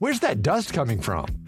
Where's that dust coming from?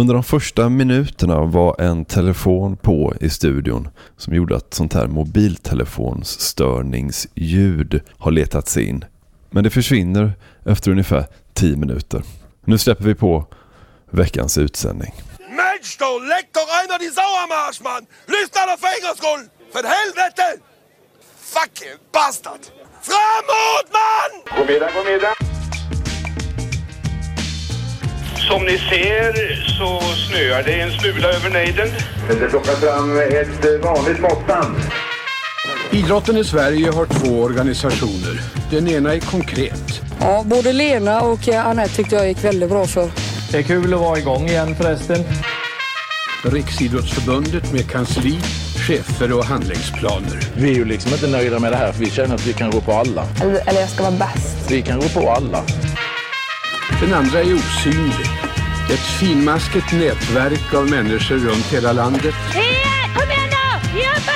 Under de första minuterna var en telefon på i studion som gjorde att sånt här mobiltelefonsstörningsljud har letats in. Men det försvinner efter ungefär 10 minuter. Nu släpper vi på veckans utsändning. Mensch, du leck doch einer die Sauermarsch, Mann! Lyssna doch för en gångs skull! För helvete! Fucking bastard! Framåt, man! God middag, god middag. Som ni ser så snöar det en smula över nejden. Det plockar fram ett vanligt måttband. Idrotten i Sverige har två organisationer. Den ena är konkret. Ja, både Lena och eh, Anette tyckte jag gick väldigt bra för. Det är kul att vara igång igen förresten. Riksidrottsförbundet med kansli, chefer och handlingsplaner. Vi är ju liksom inte nöjda med det här för vi känner att vi kan gå på alla. Eller, eller jag ska vara bäst. Vi kan gå på alla. Den andra är osynlig. Ett finmaskigt nätverk av människor runt hela landet. Kom igen nu! Upp!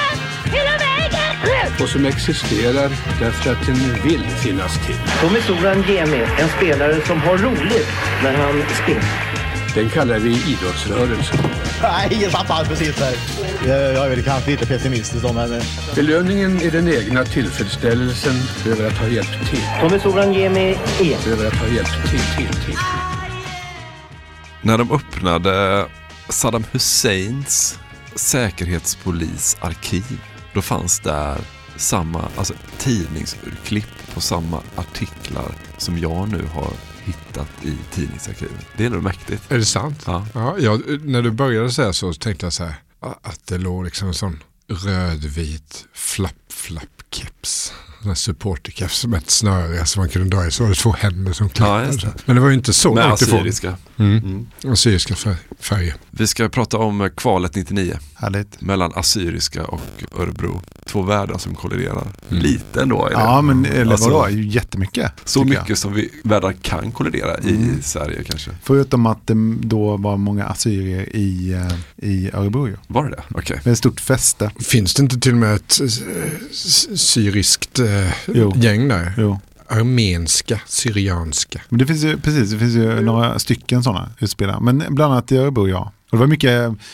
Hela vägen! Och som existerar därför att den vill finnas till. Tommy Soran Gemi, en spelare som har roligt när han spelar. Den kallar vi idrottsrörelsen. Nej, helt tappad precis där. Jag är väl kanske lite pessimistisk då, men... Belöningen är den egna tillfredsställelsen över att ha hjälpt till. Tommy Soran Gemi E. Över att ha hjälpt till, till, till. När de öppnade Saddam Husseins säkerhetspolisarkiv, då fanns där samma alltså, tidningsurklipp på samma artiklar som jag nu har hittat i tidningsarkivet. Det är nog mäktigt. Är det sant? Ja. ja jag, när du började säga så tänkte jag så här, att det låg liksom en sån rödvit flapp-flapp-keps. En supporterkeps som ett snöre som man kunde dra i. Så var det två händer som klappade. Ja, Men det var ju inte så Med långt ifrån. assyriska. Mm. Mm. Assyriska färg, färger. Vi ska prata om kvalet 99. Härligt. Mellan Assyriska och Örebro. Två världar som kolliderar. Mm. Lite ändå. är det. Ja, men eller Alltså, vadå? Jättemycket. Så mycket som vi världar kan kollidera i Mm. Sverige kanske. Förutom att det då var många assyrier i, eh, i Örebro. ju. Var det det? Okej. Med ett stort fäste. Finns det inte till och med ett eh, syriskt eh, Jo. gäng där? Jo. Armenska, syrianska. Men det finns ju, precis, det finns ju några stycken sådana utspelare. Men bland annat i Örebro, ja. Och det var mycket,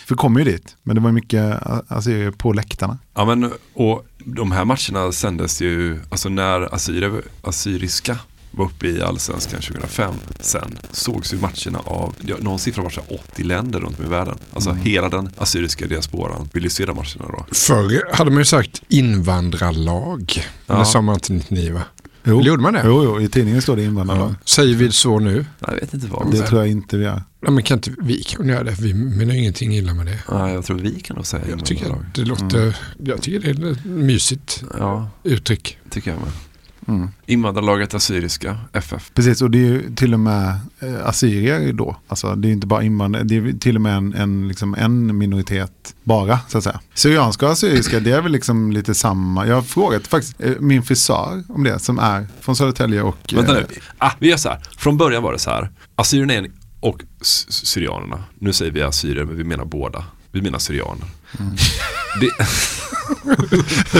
för vi kom ju dit, men det var mycket assyrier på läktarna. Ja, men, och de här matcherna sändes ju, alltså när assyrier, assyriska var uppe i allsvenskan 2005 sen sågs ju matcherna av, ja, någon siffra var så här 80 länder runt om i världen. Alltså Mm. hela den assyriska diasporan ville ju se de matcherna då. Förr hade man ju sagt invandrarlag. Ja. Det sa man till 99 va? Jo. Gjorde man det? Jo, jo, i tidningen står det invandrarlag. Säger vi så nu? Jag vet inte vad. Det tror jag inte vi gör. Ja, men kan inte vi kan göra det? Vi menar ingenting illa med det. Ja, jag tror vi kan nog säga Jag tycker det låter, jag tycker det är ett mysigt Ja, uttryck. tycker jag med. Mm. Invandrarlaget Assyriska, FF. Precis, och det är ju till och med eh, assyrier då. Alltså det är inte bara invandrare, det är till och med en, en, liksom en minoritet bara så att säga. Syrianska och assyriska, det är väl liksom lite samma. Jag har frågat faktiskt eh, min frisör om det som är från Södertälje och... Vänta eh, nu. Ah, vi gör så här. Från början var det så här. Assyrierna är och syrianerna. Nu säger vi assyrier men vi menar båda. Vi menar syrianer. Mm. Det,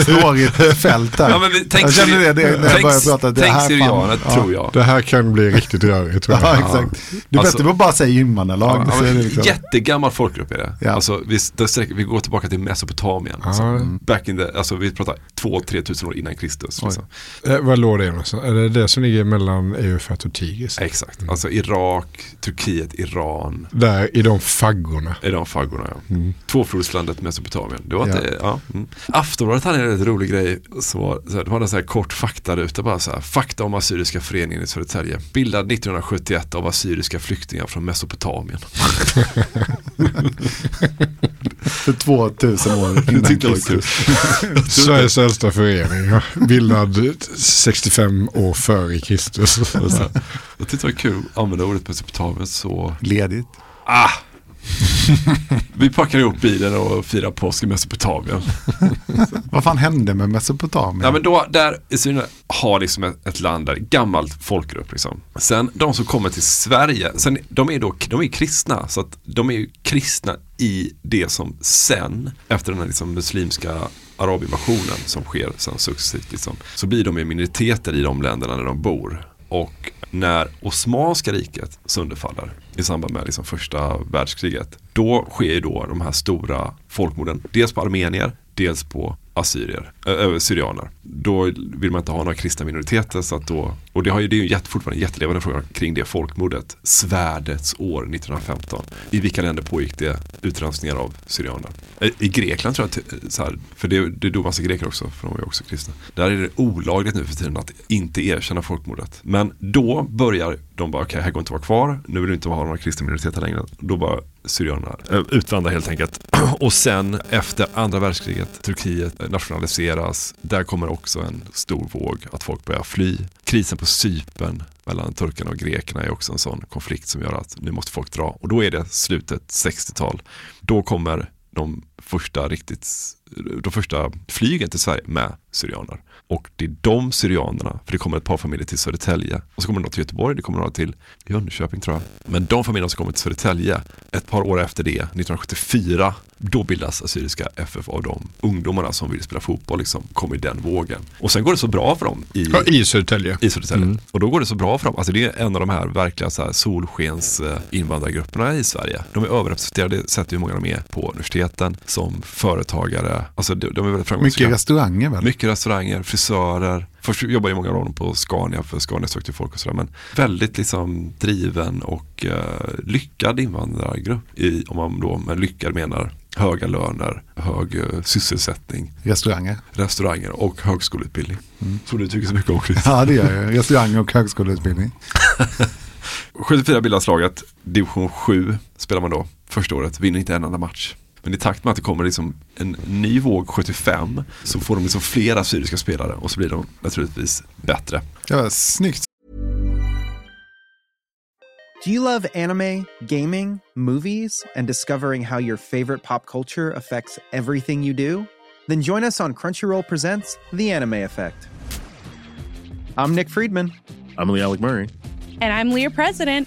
Snårigt fält där. Ja, men vi- tänk jag känner det, det när jag börjar prata. Det här fan- syrianer, tror jag. Det här kan bli riktigt rörigt tror jag. Ja, exakt. Det är Alltså- bättre att bara säga invandrarlag. Ja, men liksom. Jättegammal folkgrupp är det. Ja. Alltså, vi, det sträcker, vi går tillbaka till Mesopotamien. Alltså, Ja. back in the, alltså, vi pratar 2-3 tusen år innan Kristus. Liksom. Eh, vad låg det någonstans? Är det det som ligger mellan Eufrat och Tigris? Exakt, alltså Irak, Turkiet, Iran. Där i de faggorna. I de faggorna ja. Mm. Tvåflodslandet Mesopotamien. Det var Ja. inte, ja. Mm. Aftonbladet hade en rätt rolig grej. Så var, så här, de hade en så här kort faktaruta bara så här. Fakta om Assyriska föreningen i Södertälje. Bildad 1971 av assyriska flyktingar från Mesopotamien. För 2000 år innan tyckte det var kul. Kristus. Sveriges äldsta förening. Bildad 65 år före Kristus. Jag tyckte det var kul att använda ordet Mesopotamien så. Ledigt. Ah! Vi packar ihop bilen och firar påsk i Mesopotamien. Vad fan hände med Mesopotamien? Ja men då, där i Syrien har liksom ett, ett land där, gammalt folkgrupp liksom. Sen de som kommer till Sverige, sen, de är då de är kristna, så att de är ju kristna i det som sen, efter den här liksom muslimska arabinvasionen som sker sen successivt, liksom, så blir de ju minoriteter i de länderna där de bor. Och när Osmanska riket sönderfaller i samband med liksom första världskriget, då sker ju då de här stora folkmorden, dels på armenier, dels på assyrier, äh, syrianer. Då vill man inte ha några kristna minoriteter så att då, och det, har ju, det är ju jätte, fortfarande en jättelevande fråga kring det folkmordet, svärdets år 1915. I vilka länder pågick det utrensningar av syrianer? I, Grekland tror jag, eh, så här, för det, det dog massa greker också, för de var ju också kristna. Där är det olagligt nu för tiden att inte erkänna folkmordet. Men då börjar de bara, okej, här går inte att vara kvar, nu vill vi inte ha några kristna minoriteter längre. Då bara syrianerna eh, utvandrar helt enkelt. och sen efter andra världskriget, Turkiet eh, nationaliseras. Där kommer också en stor våg att folk börjar fly. Krisen på Cypern mellan turkarna och grekerna är också en sån konflikt som gör att nu måste folk dra. Och då är det slutet 60-tal. Då kommer de första riktigt de första flygen till Sverige med syrianer. Och det är de syrianerna, för det kommer ett par familjer till Södertälje och så kommer det några till Göteborg, det kommer några till Jönköping tror jag. Men de familjerna som kommer till Södertälje, ett par år efter det, 1974, då bildas Assyriska FF av de ungdomarna som vill spela fotboll, liksom, kommer i den vågen. Och sen går det så bra för dem i, Ja, I Södertälje. i Södertälje. Mm. Och då går det så bra för dem. Alltså det är en av de här verkliga så här solskens invandrargrupperna i Sverige. De är överrepresenterade sett hur många de är på universiteten som företagare. Alltså de, de är väldigt framgångsrika. Mycket restauranger väl? Mycket restauranger, frisörer. Först jobbade ju många dem på Scania för Scania sökte folk och sådär. Men väldigt liksom driven och eh, lyckad invandrargrupp. I, om man då med lyckad menar höga löner, hög eh, sysselsättning, Restauranger. restauranger och högskoleutbildning. Som du tycker så mycket om Chris. Ja det gör jag. Restauranger och högskoleutbildning. 74 bildas laget, division 7 spelar man då första året, vinner inte en enda match. Men i takt med att det kommer liksom en ny våg 75 så får de liksom flera syriska spelare och så blir de naturligtvis bättre. Ja, snyggt. Do you love anime, gaming, movies, and discovering how your favorite pop culture affects everything you do? Then join us on Crunchyroll Presents The Anime Effect. I'm Nick Friedman. I'm Lee Alec Murray. And I'm Leah President.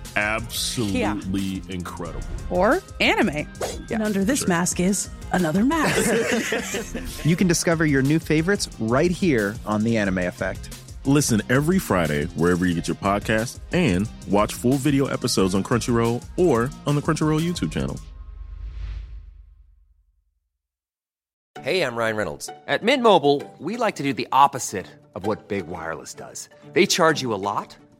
absolutely incredible. Or anime. And under this mask is another mask. you can discover your new favorites right here on The Anime Effect. Listen every Friday wherever you get your podcast and watch full video episodes on Crunchyroll or on the Crunchyroll YouTube channel. Hey, I'm Ryan Reynolds. At Mint Mobile, we like to do the opposite of what Big Wireless does. They charge you a lot,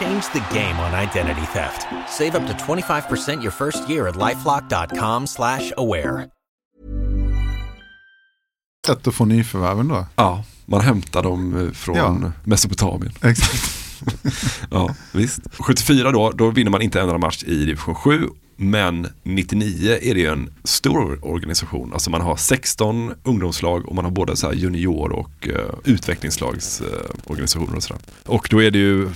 Change the game on identity theft. Save up to 25% your first year at LifeLock.com slash aware. Sätt att få nyförvärven då. Ja, man hämtar dem eh, från Ja. Mesopotamien. Exakt. ja, visst. 74 då, då vinner man inte en enda match i division 7. Men 99 är det ju en stor organisation. Alltså man har 16 ungdomslag och man har både så här junior och uh, utvecklingslagsorganisationer uh, och sådär. Och då är det ju uh,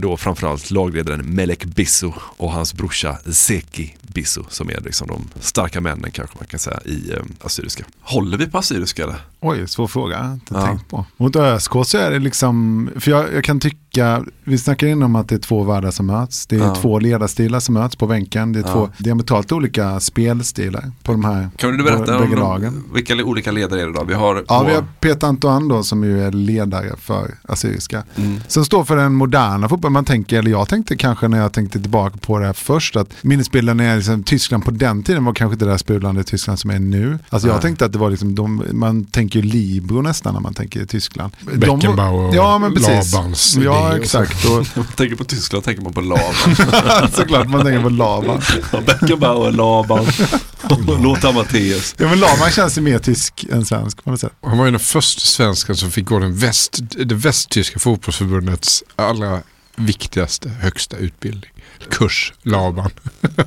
då framförallt lagledaren Melek Bisso och hans brorsa Zeki Bisso som är liksom de starka männen kanske man kan säga i uh, assyriska. Håller vi på assyriska eller? Oj, svår fråga. Inte Ja. tänkt på. Mot ÖSK så är det liksom, för jag, jag kan tycka, vi snackar in om att det är två världar som möts. Det är Ja. två ledarstilar som möts på bänken. Det är Ja. två diametralt olika spelstilar på de här Kan du berätta om lagen. de, vilka olika ledare är det då? Vi har, Ja, vi har Peter Antoine då som ju är ledare för Assyriska. Mm. Som står för den moderna fotbollen. Man tänker, eller jag tänkte kanske när jag tänkte tillbaka på det här först, att minnesbilden är liksom, Tyskland på den tiden var kanske inte det där sprudlande Tyskland som är nu. Alltså jag Nej. tänkte att det var liksom, de, man tänker ju Libro nästan när man tänker Tyskland. De- Beckenbauer och ja, men precis. Labans Ja, exakt. Och, man tänker på Tyskland tänker man på Laban. såklart man tänker på Laban. Ja, Beckenbauer, Laban, Lothar Matthäus. Ja men Laban känns ju mer tysk än svensk på något sätt. Han var ju den första svensken som fick gå den väst, det västtyska fotbollsförbundets allra viktigaste, högsta utbildning. Kurs, Laban.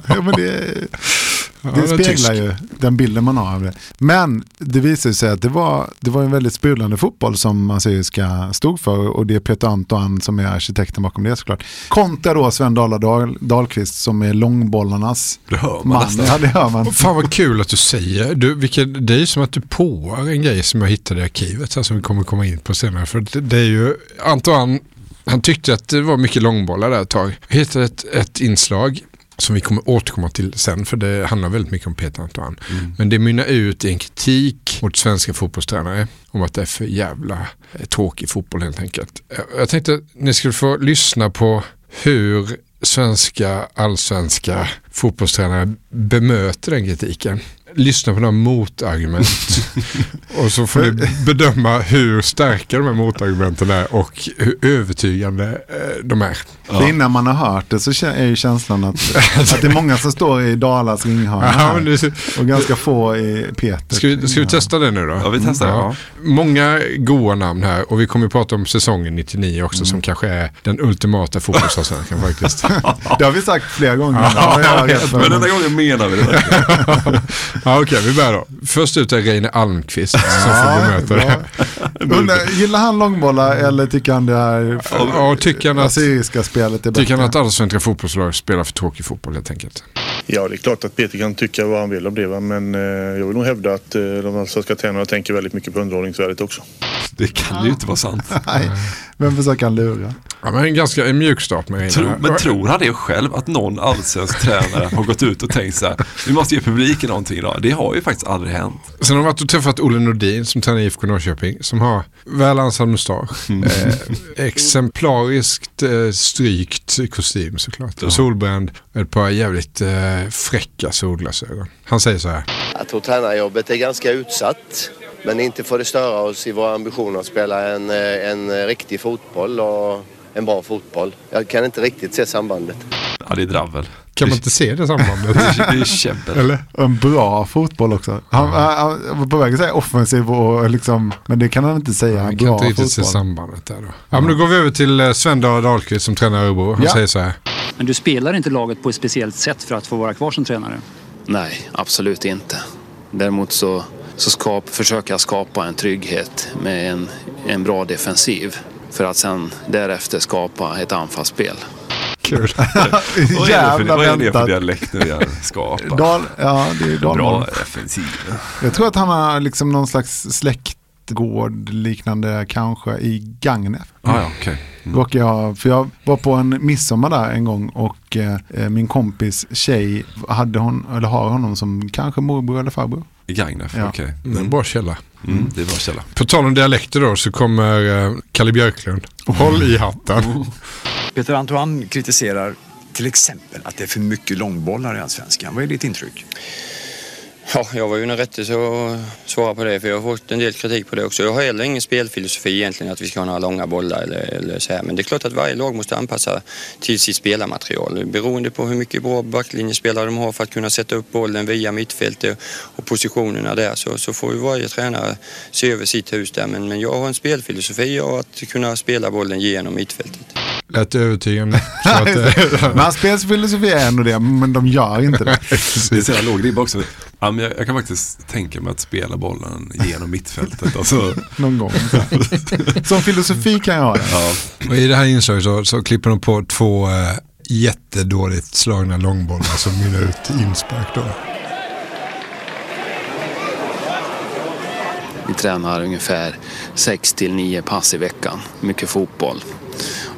Ja, men det, det speglar ju den bilden man har av det. Men det visar sig att det var, det var en väldigt sprudlande fotboll som Assyriska stod för och det är Peter Antoine som är arkitekten bakom det såklart. Kontra då Sven Dala Dahl, Dahlqvist som är långbollarnas Det hör man man. Ja, det hör man. Fan vad kul att du säger. Du, vilken, det är ju som att du påar en grej som jag hittade i arkivet här som vi kommer komma in på senare. För det, det är ju Antoine, han tyckte att det var mycket långbollar där ett tag. Jag hittade ett, ett inslag som vi kommer återkomma till sen för det handlar väldigt mycket om Peter Antoine. Men det mynnar ut i en kritik mot svenska fotbollstränare om att det är för jävla eh, tråkig fotboll helt enkelt. Jag- Jag tänkte att ni skulle få lyssna på hur svenska allsvenska fotbollstränare bemöter den kritiken. Lyssna på några motargument och så får ni bedöma hur starka de här motargumenten är och hur övertygande eh, de är. För innan man har hört det så är ju känslan att, att det är många som står i Dalas ringhörna Ja, och ganska få i Peter. Ska vi, ska vi testa det nu då? Ja, vi testar det, ja. Många goa namn här och vi kommer att prata om säsongen 99 också Mm. som kanske är den ultimata fotbollsallsvenskan faktiskt. Det har vi sagt flera gånger. Ja, För Men denna gången menar vi det. ja, Okej, vi börjar då. Först ut är Reine Almqvist som får bemöta det. Undrar, gillar han långbollar eller tycker han det här Ja, tycker han att, assyriska spelet är bättre? tycker han att allsvenska fotbollslag spelar för tråkig fotboll helt enkelt? Ja, det är klart att Peter kan tycka vad han vill om det. Va? Men eh, jag vill nog hävda att eh, de allsvenska tränarna tänker väldigt mycket på underhållningsvärdet också. Det kan ju inte vara sant. Nej, vem försöker han lura? Ja, men en ganska en mjuk start med. Tro, men tror han det själv att någon allsvensk tränare har gått ut och tänkt så här, vi måste ge publiken någonting idag. Det har ju faktiskt aldrig hänt. Sen har vi varit och träffat Olle Nordin som tränar IFK Norrköping. Som har väl ansad mustasch. Mm. Eh, exemplariskt eh, strykt kostym såklart. Och solbränd. Ett par jävligt eh, fräcka solglasögon. Han säger så här. Jag tror tränarjobbet är ganska utsatt. Men inte får det störa oss i våra ambitioner att spela en, eh, en riktig fotboll och en bra fotboll. Jag kan inte riktigt se sambandet. Ja, det är dravel. Kan man inte se det sambandet? Det är käbbel. Eller? En bra fotboll också. Han, han, han var på väg att säga offensiv och liksom, men det kan han inte säga. Bra kan inte riktigt se sambandet där då. Ja, men då går vi över till eh, Sven Dahlqvist som tränar Örebro. Han Ja. säger så här. Men du spelar inte laget på ett speciellt sätt för att få vara kvar som tränare? Nej, absolut inte. Däremot så, så skap, försöker jag skapa en trygghet med en, en bra defensiv för att sen därefter skapa ett anfallsspel. Kul. Vad är det för, vad är det för dialekt nu igen? Skapa. Dal, ja, det är Bra Dalmål. defensiv. Jag tror att han har liksom någon slags släktgård liknande kanske i Gagnef. Ah, ja, okej. Mm. Råkar jag, för jag var på en midsommar där en gång och eh, min kompis tjej hade hon, eller har honom som kanske morbror eller farbror. I Gagnef, Ja. okej. Det är en bra källa. Mm, det är bra källa. På tal om dialekter då så kommer eh, Kalle Björklund. Håll i hatten. Peter Antoine kritiserar till exempel att det är för mycket långbollar i Allsvenskan. Vad är ditt intryck? Ja, jag var ju den rätte att svara på det för jag har fått en del kritik på det också. Jag har heller ingen spelfilosofi egentligen att vi ska ha några långa bollar eller, eller så här. Men det är klart att varje lag måste anpassa till sitt spelarmaterial beroende på hur mycket bra backlinjespelare de har för att kunna sätta upp bollen via mittfältet och positionerna där så, så får ju varje tränare se över sitt hus där. Men, men jag har en spelfilosofi av att kunna spela bollen genom mittfältet. Lät övertygande. Så eh, men hans spelsfilosofi är ändå det, men de gör inte det. Det är så jävla låg ribba också. Ja, men jag, jag kan faktiskt tänka mig att spela bollen genom mittfältet. Alltså, Någon gång. Som filosofi kan jag ha det. ja. och I det här inslaget så, så klipper de på två eh, jättedåligt slagna långbollar som mynnar ut i inspark då. Vi tränar ungefär 6 till 9 pass i veckan. Mycket fotboll.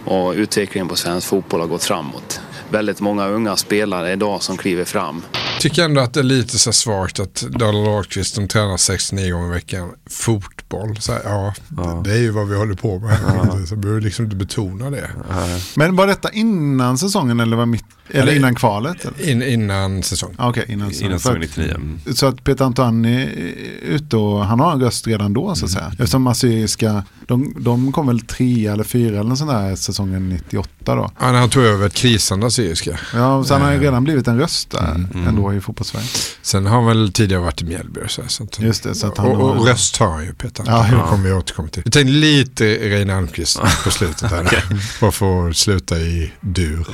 Och utvecklingen på svensk fotboll har gått framåt. Väldigt många unga spelare idag som kliver fram. Tycker ändå att det är lite så svagt att Daniel Ahlqvist som tränar 6-9 gånger i veckan. fort Fotboll, så här, ja, Det, det är ju vad vi håller på med. Så behöver liksom inte betona det. Men var detta innan säsongen eller, var mitt, eller Eller- innan kvalet? Eller? In, innan säsong. Ah, Okej, innan säsongen. Innan säsong att- 99. Mm. Så att Peter Antoine är ute och han har en röst redan då så att säga. Eftersom Assyriska, de, de kom väl tre eller fyra eller sånt där säsongen 98 då. Ja, han tog över ett krisande assyriska. Ja, så han har ju redan blivit en röst där ändå i fotbollssverige. Sen har han väl tidigare varit i Mjällby och så. så att, Just det, så att han och, och har- röst har han ju Peter. Ja, Ja, ja. det kommer vi återkomma till. Vi tänkte lite Reine Almqvist på slutet här. Bara för att sluta i dur.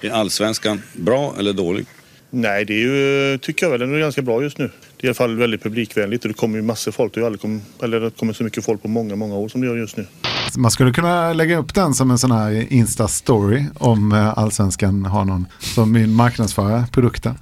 Är allsvenskan bra eller dålig? Nej, det är ju, tycker jag väl, den är ganska bra just nu. Det är i alla fall väldigt publikvänligt och det kommer ju massor folk. Det, har aldrig kom, eller det kommer så mycket folk på många, många år som det gör just nu. Man skulle kunna lägga upp den som en sån här Insta-story om eh, allsvenskan har någon som vill marknadsföra produkten.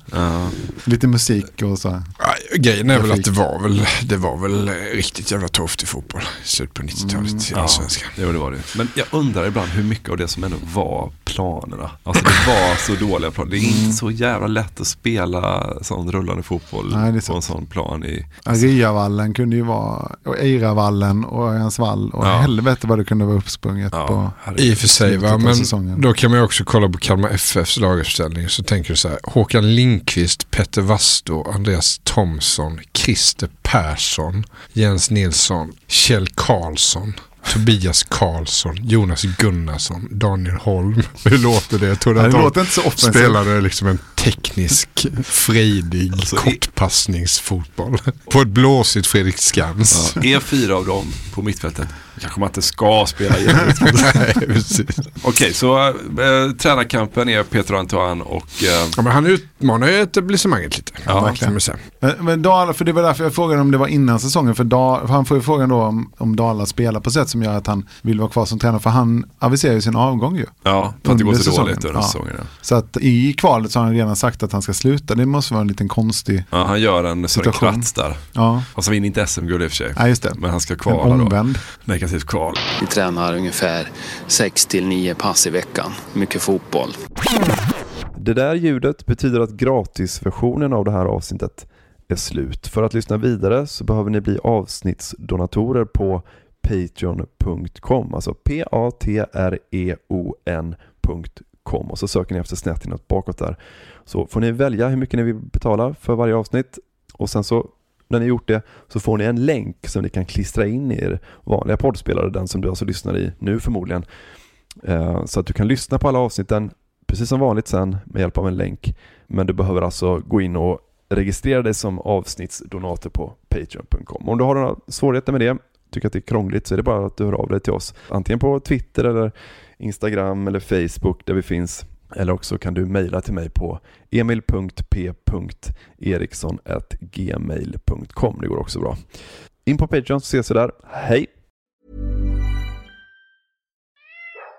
Lite musik och så. Ja, grejen är väl att det var väl, det var väl riktigt jävla torftig fotboll i slutet på 90-talet i Ja, Allsvenskan. jo, det var det. Men jag undrar ibland hur mycket av det som ändå var planerna. Alltså det var så dåliga planer. Det är inte så jävla lätt att spela sån rullande fotboll Nej, det är på sant. en sån plan i... Ariavallen kunde ju vara, och Eiravallen och Örjansvall och Ja. helvete vad det kunde vara uppsprunget på I och för sig, va? men säsongen. då kan man ju också kolla på Kalmar FFs laguppställning. Så tänker du så här, Håkan Lindqvist, Petter Wastå, Andreas Thomsson, Christer Persson, Jens Nilsson, Kjell Karlsson. Tobias Karlsson, Jonas Gunnarsson, Daniel Holm. Hur låter det? Jag att det de låter inte så offensivt. spelade liksom en teknisk, frejdig kortpassningsfotboll. På ett blåsigt Fredrik Skans. Ja, är fyra av dem på mittfältet kanske man inte ska spela. Nej, precis. Okej, så äh, tränarkampen är Peter Antoine och... Äh, Ja, men han utmanar ju etablissemanget lite. Ja, verkligen. Men, men Dala, för det var därför jag frågade om det var innan säsongen. För, Dala, för han får ju frågan då om, om Dala spelar på sätt som gör att han vill vara kvar som tränare. För han aviserar ju sin avgång ju. Ja, för att det går så säsongen. dåligt under Ja. säsongen. Ja. Så att i kvalet så har han redan sagt att han ska sluta. Det måste vara en liten konstig Ja, han gör en Sören. Kratz där. Ja. Och så vinner inte SM-guld i och för sig. Ja, just det. Men han ska En kvala då. omvänd. Negativt kval. Vi tränar ungefär 6 till 9 pass i veckan. Mycket fotboll. Det där ljudet betyder att gratisversionen av det här avsnittet är slut. För att lyssna vidare så behöver ni bli avsnittsdonatorer på patreon.com, alltså p-a-t-r-e-o-n.com och så söker ni efter snett inåt bakåt där. Så får ni välja hur mycket ni vill betala för varje avsnitt och sen så när ni gjort det så får ni en länk som ni kan klistra in i er vanliga poddspelare, den som du alltså lyssnar i nu förmodligen. Eh, så att du kan lyssna på alla avsnitten precis som vanligt sen med hjälp av en länk. Men du behöver alltså gå in och registrera dig som avsnittsdonator på Patreon.com. Om du har några svårigheter med det, tycker att det är krångligt, så är det bara att du hör av dig till oss. Antingen på Twitter eller Instagram eller Facebook där vi finns. Eller också kan du mejla till mig på emil.p.eriksson.gmail.com. Det går också bra. In på Patreon så ses vi där. Hej!